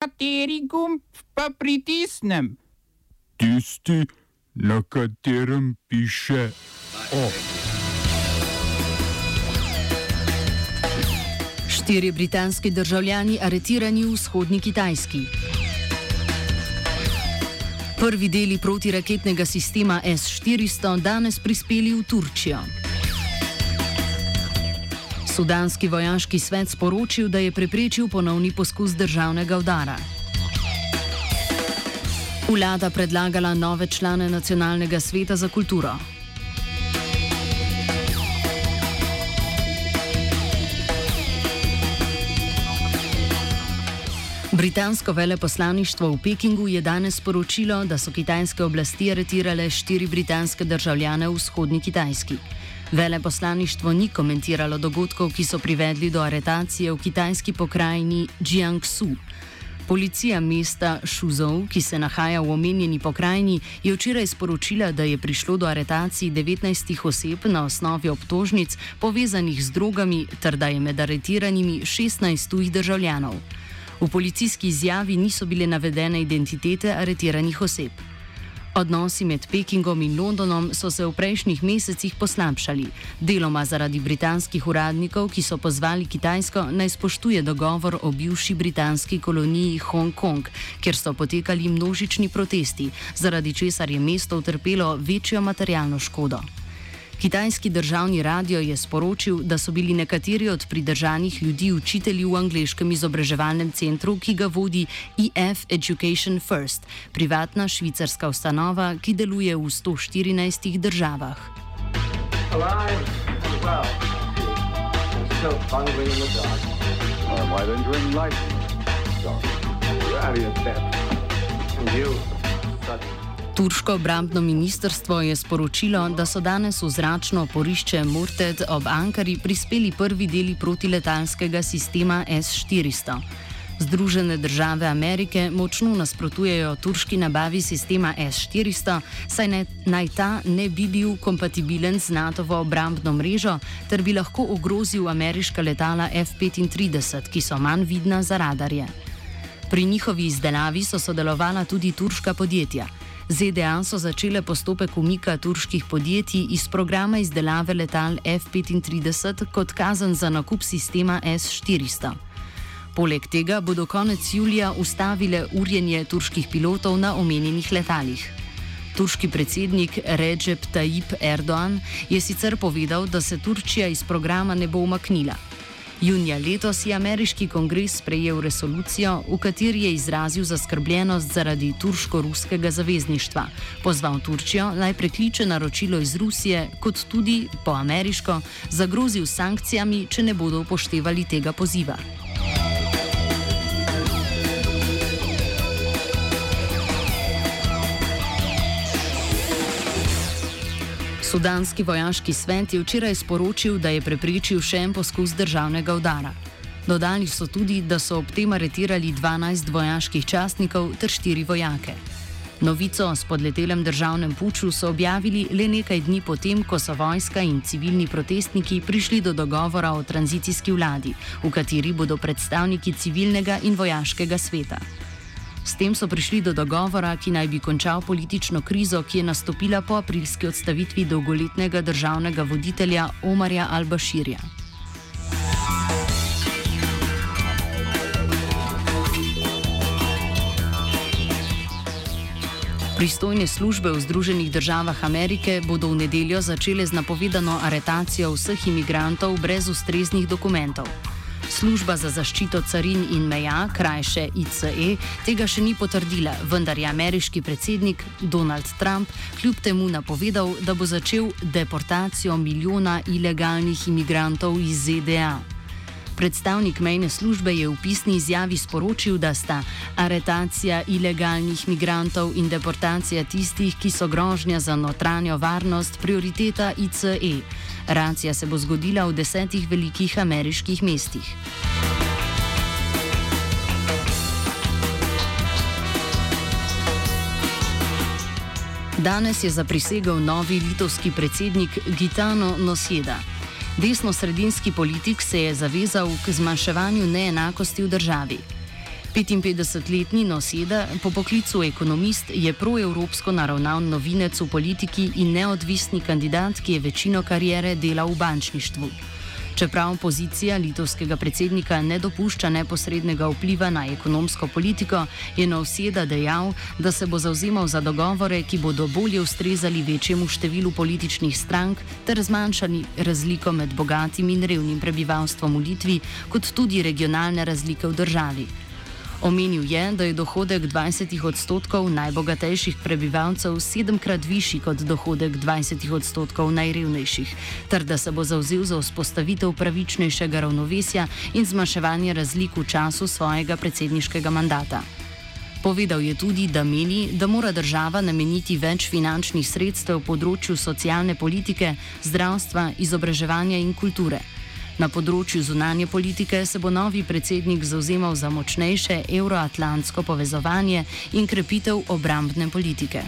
Kateri gumb pa pritisnem? Tisti, na katerem piše O. Štiri britanski državljani aretirani v vzhodni Kitajski. Prvi deli protiraketnega sistema S-400 danes prispeli v Turčijo. Sudanski vojaški svet sporočil, da je preprečil ponovni poskus državnega udara. Vlada predlagala nove člane Nacionalnega sveta za kulturo. Britansko veleposlaništvo v Pekingu je danes sporočilo, da so kitajske oblasti aretirale štiri britanske državljane v vzhodni Kitajski. Veleposlaništvo ni komentiralo dogodkov, ki so privedli do aretacije v kitajski pokrajini Jiangsu. Policija mesta Shuzhou, ki se nahaja v omenjeni pokrajini, je včeraj sporočila, da je prišlo do aretacij 19 oseb na osnovi obtožnic povezanih z drogami, ter da je med aretiranimi 16 tujih državljanov. V policijski izjavi niso bile navedene identitete aretiranih oseb. Odnosi med Pekingom in Londonom so se v prejšnjih mesecih poslabšali, deloma zaradi britanskih uradnikov, ki so pozvali Kitajsko naj spoštuje dogovor o bivši britanski koloniji Hong Kong, kjer so potekali množični protesti, zaradi česar je mesto utrpelo večjo materialno škodo. Kitajski državni radio je sporočil, da so bili nekateri od pridržanih ljudi učitelji v angleškem izobraževalnem centru, ki ga vodi EF Education First, privatna švicarska ustanova, ki deluje v 114 državah. Alive, well. so fun bringing the dog. Uh, why don't you enlighten me? Dog. You're out of your depth. And you, such Turško obrambno ministrstvo je sporočilo, da so danes v zračno oporišče Murted ob Ankari prispeli prvi deli protiletalskega sistema S-400. Združene države Amerike močno nasprotujejo turški nabavi sistema S-400, saj ne, naj ta ne bi bil kompatibilen z NATO-vo obrambno mrežo, ter bi lahko ogrozil ameriška letala F-35, ki so manj vidna za radarje. Pri njihovi izdelavi so sodelovala tudi turška podjetja. ZDA so začele postopek umika turških podjetij iz programa izdelave letal F-35 kot kazen za nakup sistema S-400. Poleg tega bodo konec julija ustavile urjenje turških pilotov na omenjenih letalih. Turški predsednik Recep Tayyip Erdoğan je sicer povedal, da se Turčija iz programa ne bo umaknila. Junija letos je ameriški kongres sprejel resolucijo, v kateri je izrazil zaskrbljenost zaradi turško-ruskega zavezništva. Pozval Turčijo naj prekliče naročilo iz Rusije, kot tudi po ameriško, zagrozil sankcijami, če ne bodo upoštevali tega poziva. Sudanski vojaški svet je včeraj sporočil, da je preprečil še en poskus državnega udara. Dodali so tudi, da so ob tem aretirali 12 vojaških častnikov ter 4 vojake. Novico o spodletelem državnem puču so objavili le nekaj dni potem, ko so vojska in civilni protestniki prišli do dogovora o tranzicijski vladi, v kateri bodo predstavniki civilnega in vojaškega sveta. S tem so prišli do dogovora, ki naj bi končal politično krizo, ki je nastopila po aprilski odstavitvi dolgoletnega državnega voditelja Omarja Al-Bashirja. Pristojne službe v Združenih državah Amerike bodo v nedeljo začele z napovedano aretacijo vseh imigrantov brez ustreznih dokumentov. Služba za zaščito carin in meja, krajše ICE, tega še ni potrdila, vendar je ameriški predsednik Donald Trump kljub temu napovedal, da bo začel deportacijo milijona ilegalnih imigrantov iz ZDA. Predstavnik mejne službe je v pisni izjavi sporočil, da sta aretacija ilegalnih migrantov in deportacija tistih, ki so grožnja za notranjo varnost, prioriteta ICE. Racija se bo zgodila v desetih velikih ameriških mestih. Danes je zaprisegel novi litovski predsednik Gitano Nosjeda. Desno-sredinski politik se je zavezal k zmanjševanju neenakosti v državi. 55-letni noseda, po poklicu ekonomist, je proevropsko naravnan novinec v politiki in neodvisni kandidat, ki je večino karijere delal v bančništvu. Čeprav pozicija litovskega predsednika ne dopušča neposrednega vpliva na ekonomsko politiko, je Novseda dejal, da se bo zauzemal za dogovore, ki bodo bolje ustrezali večjemu številu političnih strank ter zmanjšali razliko med bogatim in revnim prebivalstvom v Litvi, kot tudi regionalne razlike v državi. Omenil je, da je dohodek 20 odstotkov najbogatejših prebivalcev sedemkrat višji kot dohodek 20 odstotkov najrevnejših, ter da se bo zauzel za vzpostavitev pravičnejšega ravnovesja in zmanjševanje razlik v času svojega predsedniškega mandata. Povedal je tudi, da meni, da mora država nameniti več finančnih sredstev področju socialne politike, zdravstva, izobraževanja in kulture. Na področju zunanje politike se bo novi predsednik zauzemal za močnejše euroatlantsko povezovanje in krepitev obrambne politike.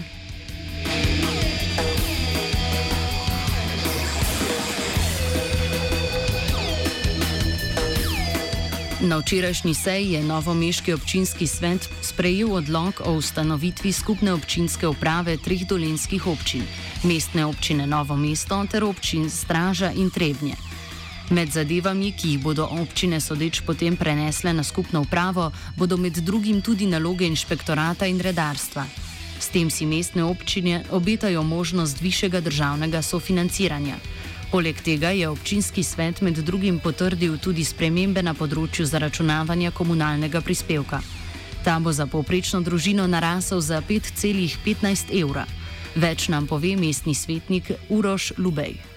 Na včerajšnji seji je novomeški občinski svet sprejel odlog o ustanovitvi skupne občinske uprave treh dolenskih občin: mestne občine Novo mesto ter občin Straža in Trebnje. Med zadevami, ki jih bodo občine sodeč potem prenesle na skupno upravo, bodo med drugim tudi naloge inšpektorata in redarstva. S tem si mestne občine obetajo možnost višjega državnega sofinanciranja. Poleg tega je občinski svet med drugim potrdil tudi spremembe na področju zaračunavanja komunalnega prispevka. Ta bo za povprečno družino narasel za 5,15 evra. Več nam pove mestni svetnik Uroš Lubej.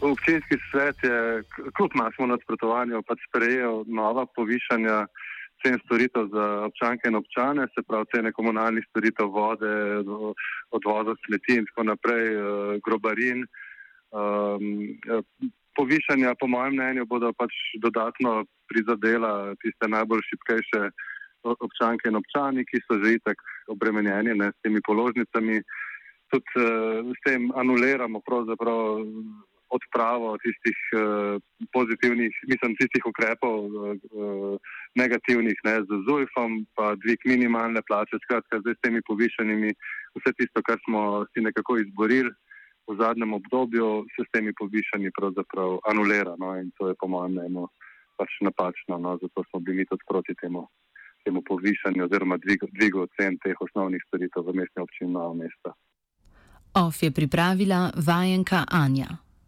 Občinski svet je kljub našemu nasprotovanju pač sprejel nova povišanja cen storitev za občanke in občane, se pravi cene komunalnih storitev, vode, odvoza smeti in tako naprej, eh, grobarin. Um, povišanja, po mojem mnenju, bodo pač dodatno prizadela tiste najbolj šipkejše občanke in občani, ki so že itak obremenjeni ne, s temi položnicami. Tudi uh, s tem anuliramo pravzaprav odpravo tistih uh, pozitivnih, mislim, tistih ukrepov uh, negativnih, ne, z ZUIF-om, pa dvig minimalne plače, skratka, zdaj s temi povišenimi, vse tisto, kar smo si nekako izborili v zadnjem obdobju, se s temi povišanji pravzaprav anulira. No, in to je po mojem mnenju pač napačno, no, zato smo bili tudi proti temu. Temu povišanju oziroma dvigu, cen teh osnovnih storitev v mestni občini Novo mesto. OF je pripravila vajenka Anja.